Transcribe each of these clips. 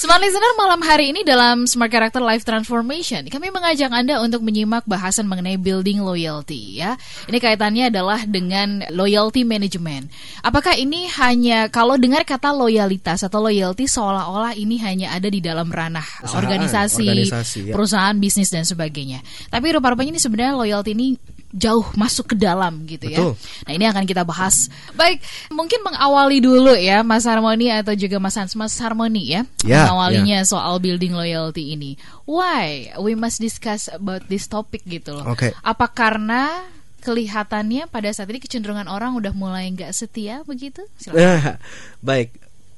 Smart Listener malam hari ini dalam Smart Character Life Transformation kami mengajak Anda untuk menyimak bahasan mengenai building loyalty ya. Ini kaitannya adalah dengan loyalty management. Apakah ini hanya kalau dengar kata loyalitas atau loyalty seolah-olah ini hanya ada di dalam ranah Perusahaan, organisasi, organisasi, ya. perusahaan, bisnis dan sebagainya. Tapi rupa-rupanya ini sebenarnya loyalty ini jauh masuk ke dalam gitu Betul. ya. Nah ini akan kita bahas. Baik, mungkin mengawali dulu ya Mas Harmoni atau juga Mas Hans, Mas Harmoni ya, Ya, mengawalinya soal building loyalty ini. Why we must discuss about this topic gitu loh. Oke. Apa karena kelihatannya pada saat ini kecenderungan orang udah mulai nggak setia begitu? Silakan. Baik.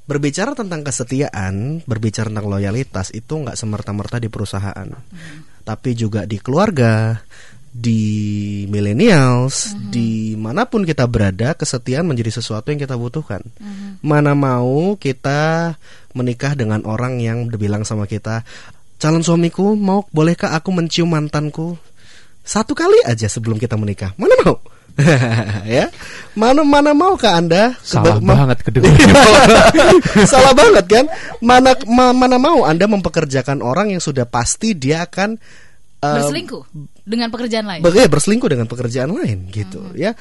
Berbicara tentang kesetiaan, berbicara tentang loyalitas itu nggak semerta-merta di perusahaan, tapi juga di keluarga, di millennials, di mana pun kita berada, kesetiaan menjadi sesuatu yang kita butuhkan. Mana mau kita menikah dengan orang yang bilang sama kita, calon suamiku mau bolehkah aku mencium mantanku satu kali aja sebelum kita menikah? Mana mau? ya, mana mana mau ke anda? Salah Keba- banget kedengarannya. Salah banget kan? Mana ma- mana mau Anda mempekerjakan orang yang sudah pasti dia akan eh, Berselingkuh dengan pekerjaan lain. Bagai berselingkuh dengan pekerjaan lain gitu ya.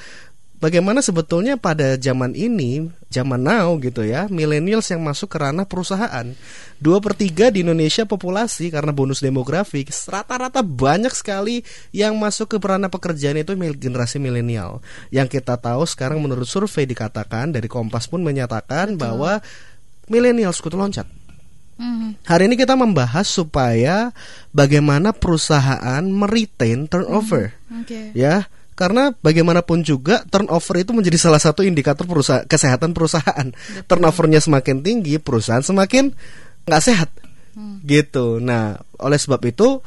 Bagaimana sebetulnya pada zaman ini, zaman now gitu ya, millennials yang masuk ke ranah perusahaan, dua per tiga di Indonesia populasi karena bonus demografi, rata-rata banyak sekali yang masuk ke ranah pekerjaan itu mil- generasi milenial. Yang kita tahu sekarang menurut survei dikatakan dari Kompas pun menyatakan bahwa milenials kutu loncat. Mhm. Hari ini kita membahas supaya bagaimana perusahaan meretain turnover. Oke. Ya, karena bagaimanapun juga turnover itu menjadi salah satu indikator perusahaan kesehatan perusahaan. Turnovernya semakin tinggi, perusahaan semakin nggak sehat. Gitu. Nah, oleh sebab itu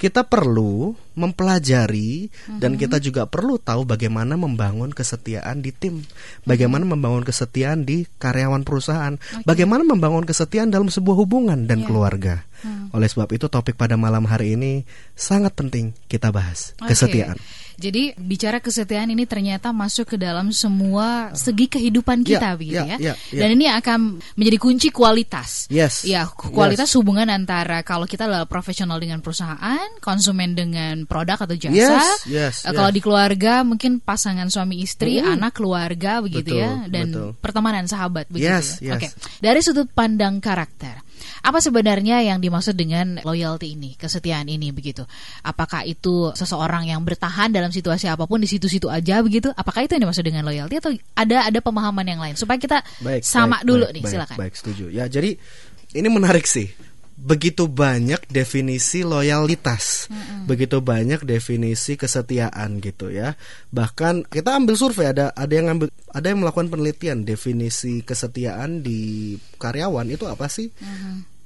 kita perlu mempelajari dan kita juga perlu tahu bagaimana membangun kesetiaan di tim, bagaimana membangun kesetiaan di karyawan perusahaan, bagaimana membangun kesetiaan dalam sebuah hubungan dan keluarga. Oleh sebab itu topik pada malam hari ini sangat penting kita bahas Oke. kesetiaan. Jadi bicara kesetiaan ini ternyata masuk ke dalam semua segi kehidupan kita Ya, begitu ya, ya. ya, ya. Dan ini akan menjadi kunci kualitas. Yes. Ya, kualitas hubungan antara kalau kita adalah profesional dengan perusahaan, konsumen dengan produk atau jasa. Yes, yes, Eh, Kalau yes. di keluarga mungkin pasangan suami istri, anak keluarga begitu Betul, ya dan betul. pertemanan sahabat begitu. Yes, ya. yes. Oke. Dari sudut pandang karakter. Apa sebenarnya yang dimaksud dengan loyalty ini, kesetiaan ini begitu? Apakah itu seseorang yang bertahan dalam situasi apa pun di situ-situ aja begitu? Apakah itu yang dimaksud dengan loyalty atau ada ada pemahaman yang lain? Supaya kita Baik, sama baik, dulu baik, nih, baik, silakan. Baik, setuju. Ya, jadi ini menarik sih. Begitu banyak definisi loyalitas, begitu banyak definisi kesetiaan gitu ya. Bahkan kita ambil survei ada ada yang ambil ada yang melakukan penelitian definisi kesetiaan di karyawan itu apa sih?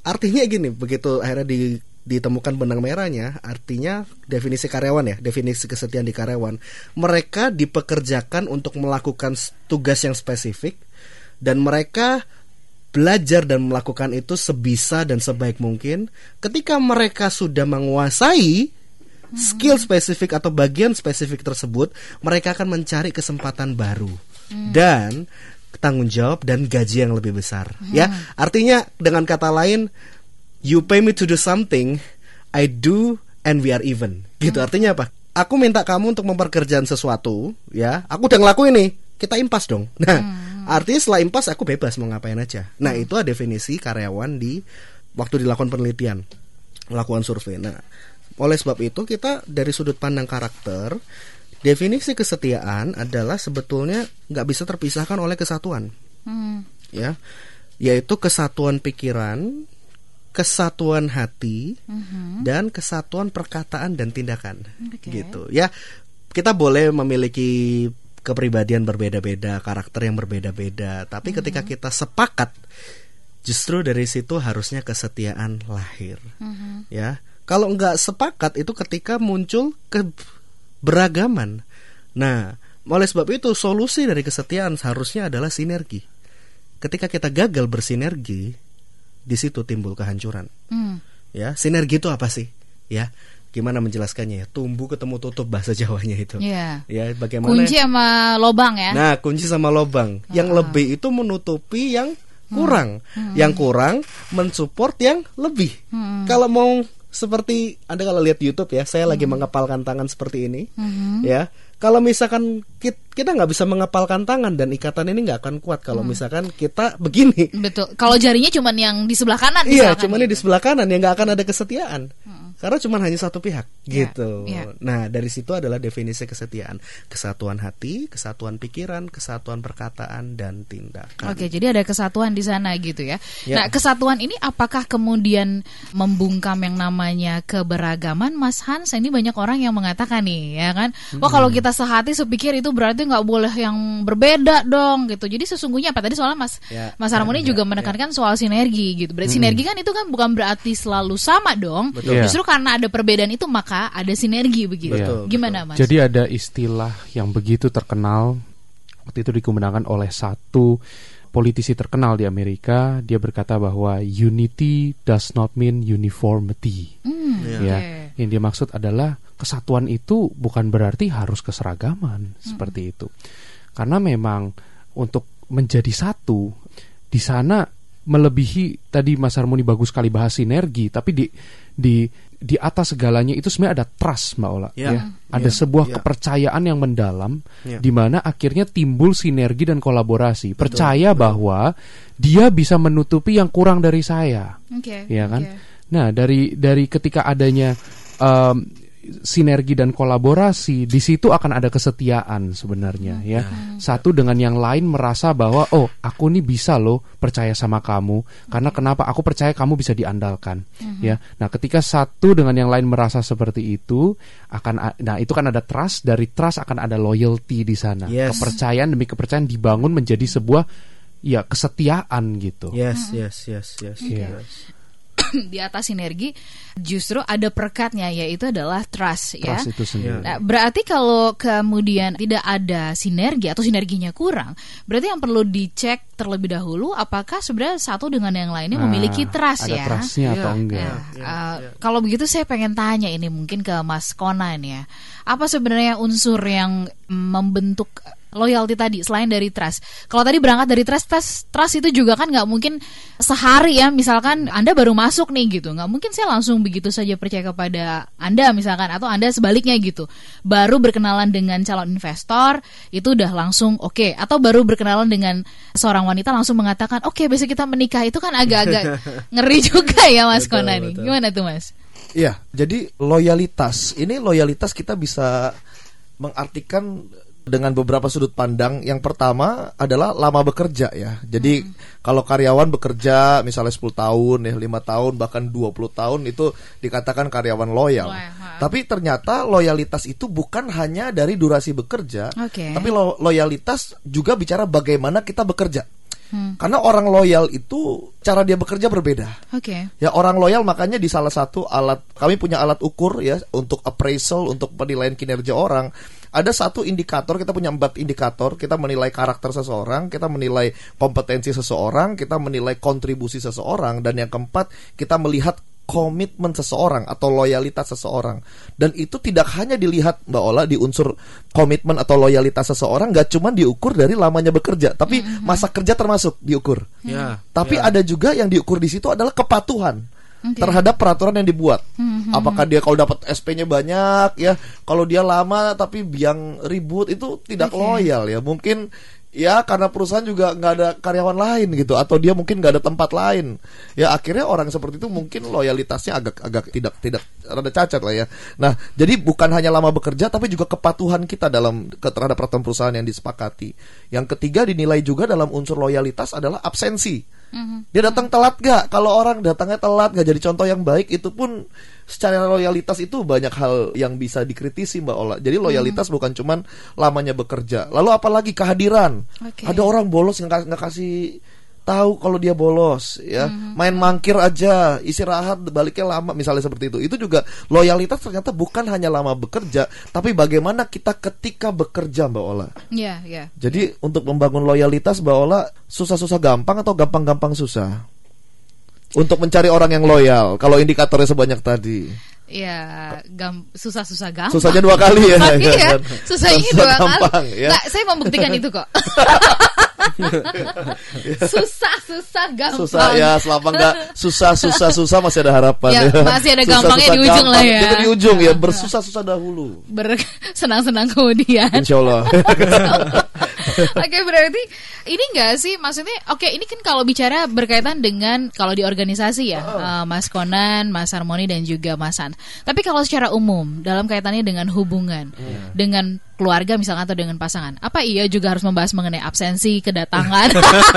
Artinya gini, begitu akhirnya di ditemukan benang merahnya, artinya definisi karyawan ya, definisi kesetiaan di karyawan. Mereka dipekerjakan untuk melakukan tugas yang spesifik dan mereka belajar dan melakukan itu sebisa dan sebaik mungkin. Ketika mereka sudah menguasai skill spesifik atau bagian spesifik tersebut, mereka akan mencari kesempatan baru dan tanggung jawab dan gaji yang lebih besar. Ya, artinya dengan kata lain, you pay me to do something, I do and we are even. Gitu artinya apa? Aku minta kamu untuk memperkerjakan sesuatu, ya. Aku udah ngelakuin nih. Kita impas dong. Nah, artinya setelah impas aku bebas mau ngapain aja. Nah, itu adalah definisi karyawan di waktu dilakukan penelitian, melakukan survei. Nah, oleh sebab itu kita dari sudut pandang karakter, definisi kesetiaan adalah sebetulnya nggak bisa terpisahkan oleh kesatuan Hmm. ya yaitu kesatuan pikiran kesatuan hati dan kesatuan perkataan dan tindakan Oke. gitu ya kita boleh memiliki kepribadian berbeda-beda karakter yang berbeda-beda tapi ketika kita sepakat justru dari situ harusnya kesetiaan lahir ya kalau nggak sepakat itu ketika muncul keberagaman nah oleh sebab itu solusi dari kesetiaan seharusnya adalah sinergi. Ketika kita gagal bersinergi, di situ timbul kehancuran. Hmm. Ya, sinergi itu apa sih? Ya, gimana menjelaskannya ya? Tumbuh ketemu tutup bahasa Jawanya itu. Iya. Ya, bagaimana? Kunci sama lobang ya. Nah, kunci sama lobang. Yang Ah. lebih itu menutupi yang kurang. Yang kurang mensupport yang lebih. Hmm. Kalau mau seperti Anda kalau lihat YouTube ya, saya lagi mengepalkan tangan seperti ini. Hmm. Ya. Kalau misalkan kit- kita nggak bisa mengepalkan tangan dan ikatan ini nggak akan kuat kalau Hmm. misalkan kita begini. Betul. Kalau jarinya cuman yang di sebelah kanan Iya, ini gitu. di sebelah kanan yang nggak akan ada kesetiaan. Karena cuma hanya satu pihak, Iya, gitu. iya. Nah, dari situ adalah definisi kesetiaan: kesatuan hati, kesatuan pikiran, kesatuan perkataan dan tindakan. Oke, jadi ada kesatuan di sana gitu ya. Ya. Nah, kesatuan ini apakah kemudian membungkam yang namanya keberagaman, Mas Hans? Ini banyak orang yang mengatakan nih, ya kan? Wah, kalau kita sehati sepikir itu berarti nggak boleh yang berbeda dong, gitu. Jadi sesungguhnya apa tadi soalnya Mas Ya, Mas Harmoni ya, juga ya, menekankan soal sinergi gitu. Berarti sinergi kan itu kan bukan berarti selalu sama dong. Betul. Justru karena ada perbedaan itu maka ada sinergi begitu. Betul, Gimana, Mas? Jadi ada istilah yang begitu terkenal waktu itu digunakan oleh satu politisi terkenal di Amerika. Dia berkata bahwa unity does not mean uniformity. Hmm, Iya. Ya, oke. yang dia maksud adalah kesatuan itu bukan berarti harus keseragaman seperti itu. Karena memang untuk menjadi satu di sana melebihi tadi Mas Harmoni bagus sekali bahas sinergi, tapi di di di atas segalanya itu sebenarnya ada trust Mbak Ola Ya. ya. Ada Ya. sebuah Ya. kepercayaan yang mendalam Ya. di mana akhirnya timbul sinergi dan kolaborasi. Percaya bahwa dia bisa menutupi yang kurang dari saya Oke. ya kan? oke. Nah dari dari ketika adanya em, sinergi dan kolaborasi, di situ akan ada kesetiaan sebenarnya ya. Satu dengan yang lain merasa bahwa oh aku nih bisa loh percaya sama kamu karena kenapa aku percaya kamu bisa diandalkan ya. Nah ketika satu dengan yang lain merasa seperti itu akan nah itu kan ada trust dari trust akan ada loyalty di sana. Yes. Kepercayaan demi kepercayaan dibangun menjadi sebuah ya kesetiaan gitu. Yes, yes, yes, yes. Iya. yes. di atas sinergi justru ada perekatnya yaitu adalah trust, ya. Trust itu sendiri. Nah, berarti kalau kemudian tidak ada sinergi atau sinerginya kurang, berarti yang perlu dicek terlebih dahulu apakah sebenarnya satu dengan yang lainnya Nah, memiliki trust ada ya. trustnya atau Iya. enggak? Nah, uh, kalau begitu saya pengen tanya ini mungkin ke Mas Konan ya. Apa sebenarnya unsur yang membentuk loyalty tadi selain dari trust? Kalau tadi berangkat dari trust, trust, trust itu juga kan nggak mungkin sehari ya. Misalkan Anda baru masuk nih gitu, nggak mungkin saya langsung begitu saja percaya kepada Anda misalkan atau Anda sebaliknya gitu. Baru berkenalan dengan calon investor itu udah langsung oke, atau baru berkenalan dengan seorang wanita langsung mengatakan oke besok kita menikah itu kan agak-agak ngeri juga ya Mas Betul, Konan nih. betul. Gimana tuh Mas? Iya, jadi loyalitas ini loyalitas kita bisa mengartikan dengan beberapa sudut pandang. Yang pertama adalah lama bekerja ya. Jadi kalau karyawan bekerja misalnya 10 tahun ya, 5 tahun bahkan 20 tahun itu dikatakan karyawan loyal. Loyal. Tapi ternyata loyalitas itu bukan hanya dari durasi bekerja, Oke. tapi lo- loyalitas juga bicara bagaimana kita bekerja. Hmm. Karena orang loyal itu cara dia bekerja berbeda. Oke. Ya orang loyal makanya di salah satu alat kami punya alat ukur ya untuk appraisal untuk penilaian kinerja orang. Ada satu indikator kita punya empat indikator. Kita menilai karakter seseorang, kita menilai kompetensi seseorang, kita menilai kontribusi seseorang dan yang keempat kita melihat komitmen seseorang atau loyalitas seseorang. Dan itu tidak hanya dilihat Mbak Ola di unsur komitmen atau loyalitas seseorang nggak cuma diukur dari lamanya bekerja tapi masa kerja termasuk diukur. Ya. tapi ada juga yang diukur di situ adalah kepatuhan Oke. terhadap peraturan yang dibuat. Hmm, Apakah dia kalau dapat SP-nya banyak ya, kalau dia lama tapi biang ribut itu tidak Oke. loyal ya. Mungkin ya karena perusahaan juga nggak ada karyawan lain gitu atau dia mungkin nggak ada tempat lain. Ya akhirnya orang seperti itu mungkin loyalitasnya agak agak tidak tidak rada cacat lah ya. Nah, jadi bukan hanya lama bekerja tapi juga kepatuhan kita dalam terhadap peraturan perusahaan yang disepakati. Yang ketiga dinilai juga dalam unsur loyalitas adalah absensi. Mhm. Dia datang telat gak? Kalau orang datangnya telat gak jadi contoh yang baik itu pun secara loyalitas itu banyak hal yang bisa dikritisi Mbak Ola. Jadi loyalitas bukan cuman lamanya bekerja. Lalu apalagi kehadiran. Oke. Ada orang bolos nggak kasih tahu kalau dia bolos ya main mangkir aja istirahat baliknya lama misalnya seperti itu itu juga loyalitas ternyata bukan hanya lama bekerja tapi bagaimana kita ketika bekerja Mbak Ola Iya, iya. jadi untuk membangun loyalitas Mbak Ola susah-susah gampang atau gampang-gampang susah untuk mencari orang yang loyal kalau indikatornya sebanyak tadi Iya, gam susah-susah gampang. susahnya dua kali ya iya, kan? susahnya Susah dua gampang, kali. ya. Nggak, saya membuktikan itu kok. susah, susah, gampang. susah ya selama nggak susah susah susah masih ada harapan Ya, masih ada Susah, gampangnya susah, di ujung lah ya. Kita di ujung ya bersusah susah dahulu Bersenang-senang kemudian. Insya Allah Oke berarti ini enggak sih maksudnya oke ini kan kalau bicara berkaitan dengan kalau di organisasi ya eh, Mas Konan, Mas Harmoni dan juga Mas Hans. Tapi kalau secara umum dalam kaitannya dengan hubungan dengan keluarga misalnya atau dengan pasangan, apa iya juga harus membahas mengenai absensi, kedatangan,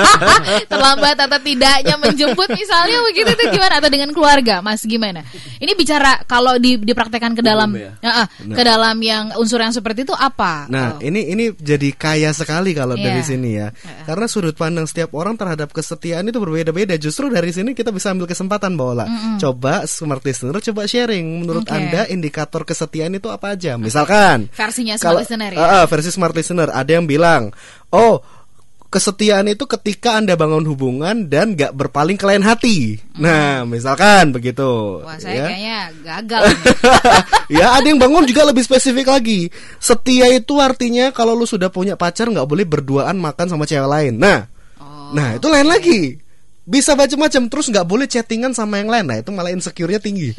terlambat atau tidaknya menjemput misalnya begitu itu gimana atau dengan keluarga Mas gimana? Ini bicara kalau di, dipraktekkan ke dalam ya? Ya, ah, ke dalam yang unsur yang seperti itu apa? Nah, Oh. ini ini jadi kaya sekali kalau Iya. dari sini ya. Karena sudut pandang setiap orang terhadap kesetiaan itu berbeda-beda. Justru dari sini kita bisa ambil kesempatan Bola. Coba smart listener coba sharing menurut Oke. Anda indikator kesetiaan itu apa aja? Misalkan Versinya smart kalau- listener ya? Ah, versi smart listener ada yang bilang, "Oh, kesetiaan itu ketika Anda bangun hubungan dan gak berpaling ke lain hati." Nah, misalkan begitu. Wah saya ya. kayaknya gagal ya ada yang bangun juga lebih spesifik lagi. Setia itu artinya kalau lu sudah punya pacar nggak boleh berduaan makan sama cewek lain. Nah, Oh. nah itu lain lagi. Bisa macam-macam terus nggak boleh chattingan sama yang lain. Nah itu malah insecure-nya tinggi.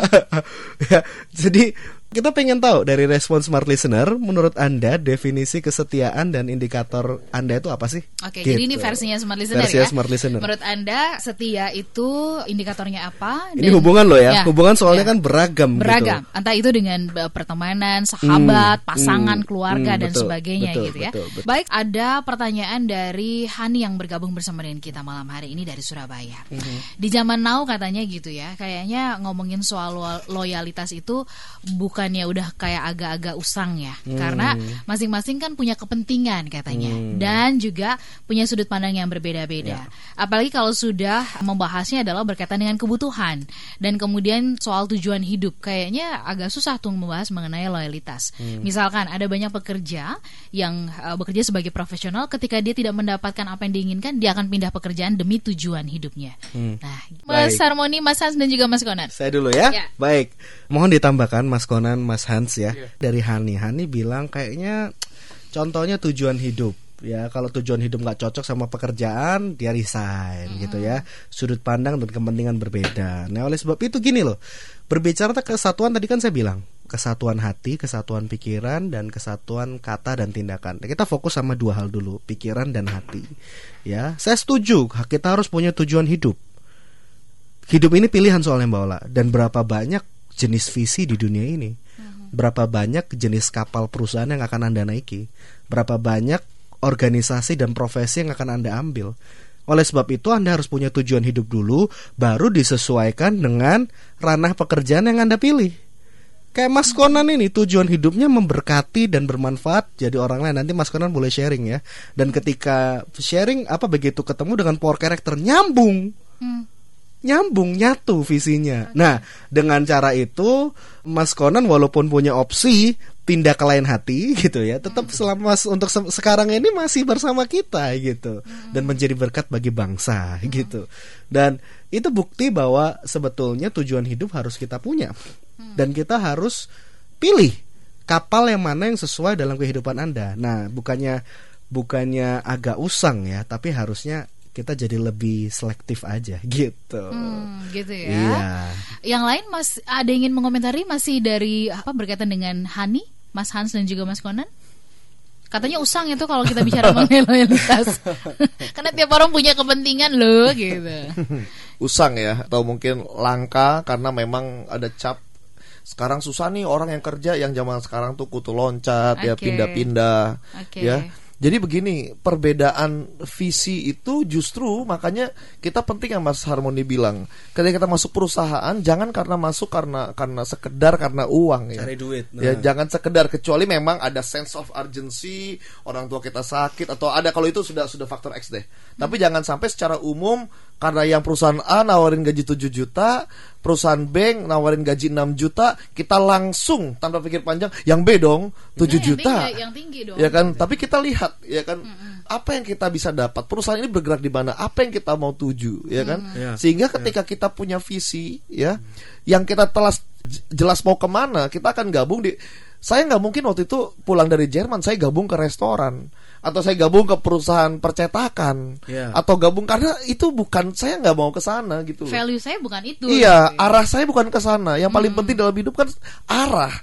ya, jadi kita pengen tahu dari respon smart listener, menurut anda definisi kesetiaan dan indikator anda itu apa sih? Oke, jadi ini Gitu. versinya smart listener Versinya ya. smart listener. Menurut Anda setia itu indikatornya apa? Ini Dan- hubungan loh ya. Ya, Hubungan soalnya ya. kan beragam. beragam. Gitu. Entah itu dengan uh, pertemanan, sahabat, Hmm, pasangan, hmm, keluarga hmm, dan betul, sebagainya betul, gitu ya. betul, betul. Baik, ada pertanyaan dari Hani yang bergabung bersama dengan kita malam hari ini dari Surabaya. Mhm. Di zaman now katanya gitu ya. Kayaknya ngomongin soal lo- loyalitas itu bukannya udah kayak agak-agak usang ya. Hmm. Karena masing-masing kan punya kepentingan katanya dan juga punya sudut pandang yang berbeda-beda. Apalagi kalau sudah membahasnya adalah berkaitan dengan kebutuhan dan kemudian soal tujuan hidup. Kayaknya agak susah tuh membahas mengenai loyalitas. Misalkan ada banyak pekerja yang uh, bekerja sebagai profesional ketika dia tidak mendapatkan apa yang diinginkan, dia akan pindah pekerjaan demi tujuan hidupnya. Nah, Mas Baik. Harmoni, Mas Hans dan juga Mas Konan. Saya dulu ya. Ya. Baik. Mohon ditambahkan Mas Konan, Mas Hans ya. Dari Hani. Hani bilang kayaknya contohnya tujuan hidup. Ya, kalau tujuan hidup nggak cocok sama pekerjaan, dia resign gitu ya. Sudut pandang dan kepentingan berbeda. Nah, oleh sebab itu gini loh. Berbicara kesatuan tadi kan saya bilang, kesatuan hati, kesatuan pikiran dan kesatuan kata dan tindakan. Nah, kita fokus sama dua hal dulu, pikiran dan hati. Ya, saya setuju, kita harus punya tujuan hidup hidup ini pilihan soalnya Mbak Ola dan berapa banyak jenis visi di dunia ini. Berapa banyak jenis kapal perusahaan yang akan anda naiki? Berapa banyak organisasi dan profesi yang akan anda ambil? Oleh sebab itu anda harus punya tujuan hidup dulu baru disesuaikan dengan ranah pekerjaan yang anda pilih. Kayak Mas Konan ini tujuan hidupnya memberkati dan bermanfaat. Jadi orang lain. Nanti Mas Konan boleh sharing ya. Dan ketika sharing apa begitu ketemu dengan power character nyambung. Hmm. Nyambung nyatu visinya. Nah, dengan cara itu Mas Konan walaupun punya opsi pindah ke lain hati gitu ya, tetap selama mas- untuk se- sekarang ini masih bersama kita gitu dan menjadi berkat bagi bangsa gitu. Dan itu bukti bahwa sebetulnya tujuan hidup harus kita punya. Dan kita harus pilih kapal yang mana yang sesuai dalam kehidupan Anda. Nah, bukannya bukannya agak usang ya, tapi harusnya kita jadi lebih selektif aja gitu. Hmm, gitu ya. Iya. Yang lain Mas ada yang ingin mengomentari masih dari apa berkaitan dengan Hani, Mas Hans dan juga Mas Konan? Katanya usang itu kalau kita bicara mengenai loyalitas. Karena tiap orang punya kepentingan loh gitu. usang ya atau mungkin langka karena memang ada cap sekarang susah nih orang yang kerja yang zaman sekarang tuh kutu loncat ya Oke. pindah-pindah Oke. ya Jadi begini, perbedaan visi itu justru makanya kita penting yang Mas Harmoni bilang. Ketika kita masuk perusahaan, jangan karena masuk karena karena sekedar karena uang ya. Cari duit. Ya, Nah. jangan sekedar kecuali memang ada sense of urgency, orang tua kita sakit atau ada kalau itu sudah sudah faktor X deh. Tapi jangan sampai secara umum karena yang perusahaan A nawarin gaji 7 juta, perusahaan B nawarin gaji 6 juta, kita langsung tanpa pikir panjang yang B dong 7 Nah, yang juta. tinggi- yang tinggi dong. Ya kan, tapi kita lihat ya kan apa yang kita bisa dapat. Perusahaan ini bergerak di mana? Apa yang kita mau tuju, ya kan? Ya. Sehingga ketika kita punya visi ya yang kita telah jelas mau ke mana, kita akan gabung di saya nggak mungkin waktu itu pulang dari Jerman saya gabung ke restoran atau saya gabung ke perusahaan percetakan Ya. atau gabung karena itu bukan saya nggak mau ke sana gitu loh. Value saya bukan itu. Iya, gitu. arah saya bukan ke sana. Yang paling penting dalam hidup kan arah.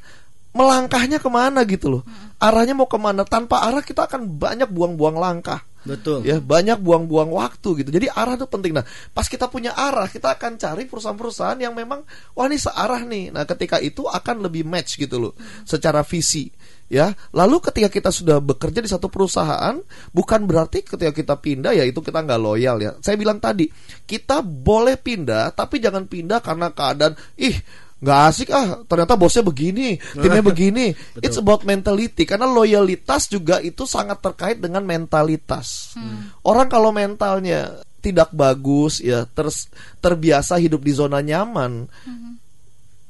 Melangkahnya ke mana gitu loh. Arahnya mau ke mana? Tanpa arah kita akan banyak buang-buang langkah. Betul. Ya, banyak buang-buang waktu gitu. Jadi arah itu penting. Nah, pas kita punya arah, kita akan cari perusahaan-perusahaan yang memang wah ini searah nih. Nah, ketika itu akan lebih match gitu loh secara visi. Ya, lalu ketika kita sudah bekerja di satu perusahaan, bukan berarti ketika kita pindah ya itu kita nggak loyal ya. Saya bilang tadi, kita boleh pindah, tapi jangan pindah karena keadaan ih nggak asik ah ternyata bosnya begini timnya begini. It's about mentality karena loyalitas juga itu sangat terkait dengan mentalitas. Orang kalau mentalnya tidak bagus ya terus terbiasa hidup di zona nyaman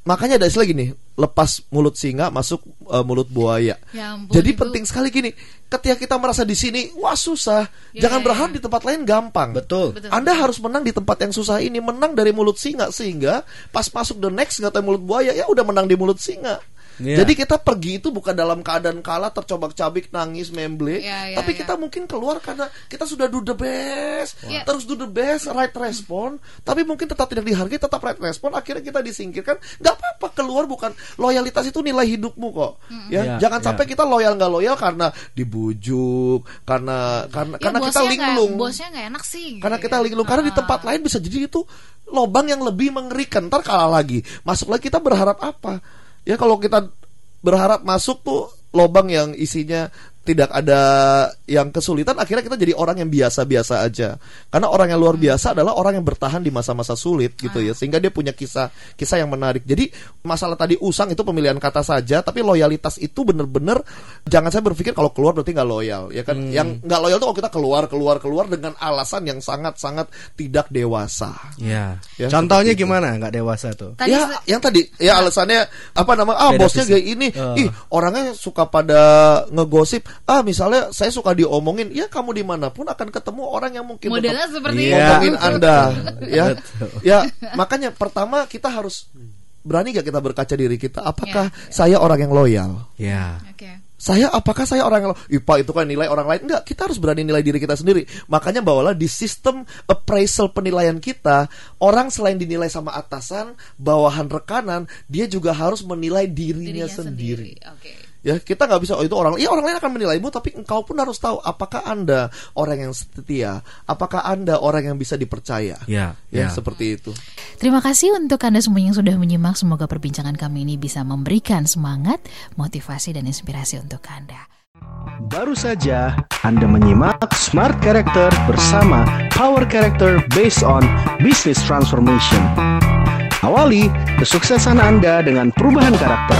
makanya ada istilah gini lepas mulut singa masuk eh, mulut buaya Ya ampun, jadi itu- penting sekali gini ketika kita merasa di sini wah susah Ya, jangan ya, berharap ya. di tempat lain gampang Betul. Betul. anda harus menang di tempat yang susah ini, menang dari mulut singa sehingga pas masuk the next nggak tahu mulut buaya ya udah menang di mulut singa. Iya. Jadi kita pergi itu bukan dalam keadaan kalah, tercobak-cabik, nangis, memble, Iya, iya, tapi iya. kita mungkin keluar karena kita sudah do the best, Wah. terus do the best, right respon, tapi mungkin tetap tidak dihargai, tetap right respon, akhirnya kita disingkirkan. Nggak apa-apa keluar bukan loyalitas itu nilai hidupmu kok, ya. Iya, Jangan iya. sampai kita loyal nggak loyal karena dibujuk, karena karena Ya, karena kita linglung. Bosnya nggak enak sih. Karena gitu kita ya. linglung karena di Ah. tempat lain bisa jadi itu lobang yang lebih mengerikan. Ntar kalah lagi. Masuk lagi kita berharap apa? Ya kalau kita berharap masuk tuh lobang yang isinya tidak ada yang kesulitan akhirnya kita jadi orang yang biasa-biasa aja karena orang yang luar Hmm. biasa adalah orang yang bertahan di masa-masa sulit gitu Ah. ya sehingga dia punya kisah kisah yang menarik jadi masalah tadi usang itu pemilihan kata saja tapi loyalitas itu bener-bener jangan saya berpikir kalau keluar berarti nggak loyal ya kan Hmm. yang nggak loyal tuh kalau kita keluar keluar keluar dengan alasan yang sangat-sangat tidak dewasa Ya. Ya, Contohnya itu. gimana nggak dewasa tuh? Tadi ya, yang tadi ya alasannya apa nama ah Beda bosnya kayak ini, Eh. ih orangnya suka pada ngegosip. Ah misalnya saya suka diomongin, ya kamu di mana pun akan ketemu orang yang mungkin modelnya seperti Iya. itu. ngomongin anda, ya, Betul. ya makanya pertama kita harus berani gak kita berkaca diri kita, apakah Ya, saya orang yang loyal? Ya. Oke. Saya apakah saya orang yang lo- Ipa itu kan nilai orang lain enggak kita harus berani nilai diri kita sendiri makanya bawalah di sistem appraisal penilaian kita orang selain dinilai sama atasan bawahan rekanan dia juga harus menilai dirinya, Dirinya sendiri. sendiri. Oke. Ya kita nggak bisa oh itu orang iya orang lain akan menilaimu tapi engkau pun harus tahu apakah anda orang yang setia apakah anda orang yang bisa dipercaya Ya. ya Ya. seperti itu Terima kasih untuk Anda semua yang sudah menyimak. Semoga perbincangan kami ini bisa memberikan semangat, motivasi, dan inspirasi untuk Anda. Baru saja Anda menyimak Smart Character bersama Power Character based on Business Transformation. Awali kesuksesan Anda dengan perubahan karakter.